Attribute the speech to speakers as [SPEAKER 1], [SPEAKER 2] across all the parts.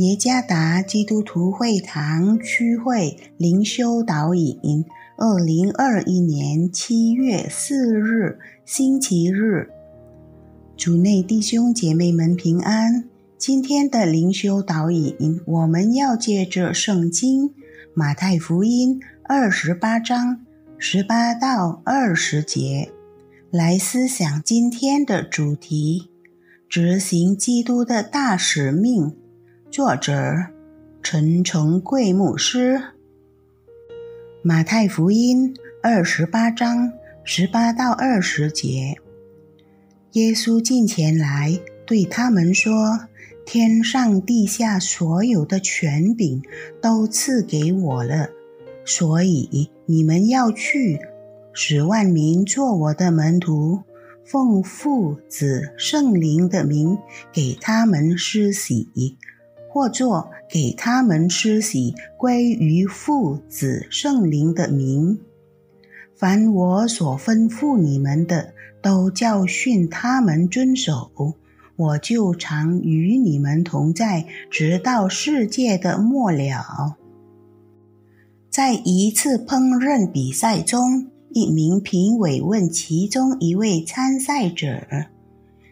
[SPEAKER 1] 耶加达基督徒会堂区会灵修导引，二零二一年七月四日星期日，主内弟兄姐妹们平安。今天的灵修导引，我们要借着圣经马太福音二十八章十八到二十节来思想今天的主题：执行基督的大使命。作者陈诚贵牧师。马太福音二十八章十八到二十节，耶稣近前来对他们说。天上地下所有的权柄都赐给我了，所以你们要去，使万民做我的门徒，奉父子圣灵的名给他们施洗，或作给他们施洗归于父子圣灵的名。凡我所吩咐你们的，都教训他们遵守。我就常与你们同在，直到世界的末了。在一次烹饪比赛中，一名评委问其中一位参赛者：“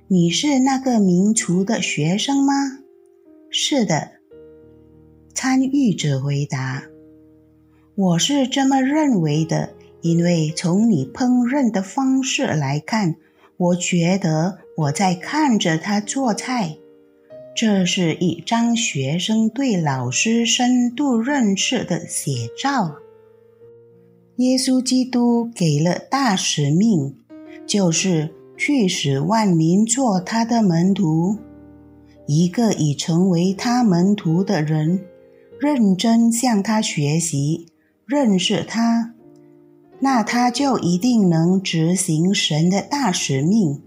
[SPEAKER 1] 你是那个名厨的学生吗？”“是的。”参与者回答。“我是这么认为的，因为从你烹饪的方式来看。”我觉得我在看着他做菜，这是一张学生对老师深度认识的写照。耶稣基督给了大使命，就是去使万民做他的门徒。一个已成为他门徒的人，认真向他学习，认识他。那他就一定能执行神的大使命，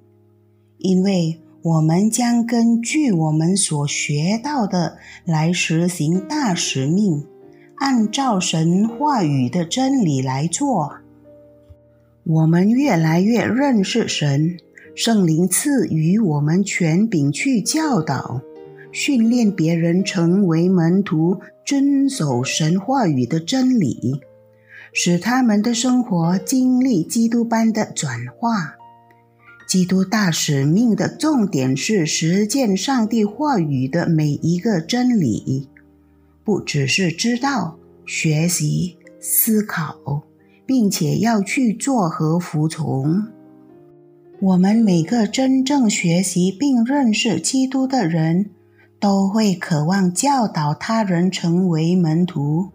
[SPEAKER 1] 因为我们将根据我们所学到的来实行大使命，按照神话语的真理来做。我们越来越认识神，圣灵赐予我们权柄去教导、训练别人成为门徒，遵守神话语的真理。使他们的生活经历基督般的转化。基督大使命的重点是实践上帝话语的每一个真理，不只是知道、学习、思考，并且要去做和服从。我们每个真正学习并认识基督的人，都会渴望教导他人成为门徒。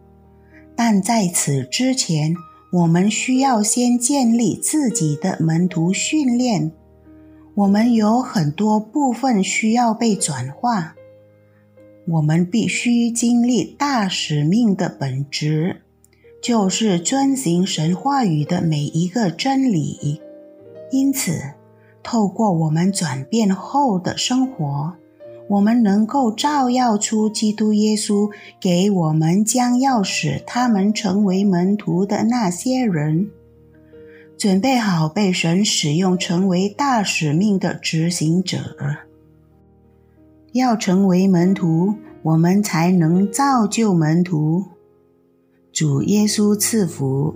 [SPEAKER 1] 但在此之前，我们需要先建立自己的门徒训练。我们有很多部分需要被转化。我们必须经历大使命的本质，就是遵行神话语的每一个真理。因此，透过我们转变后的生活。我们能够照耀出基督耶稣给我们将要使他们成为门徒的那些人，准备好被神使用成为大使命的执行者。要成为门徒，我们才能造就门徒。主耶稣赐福。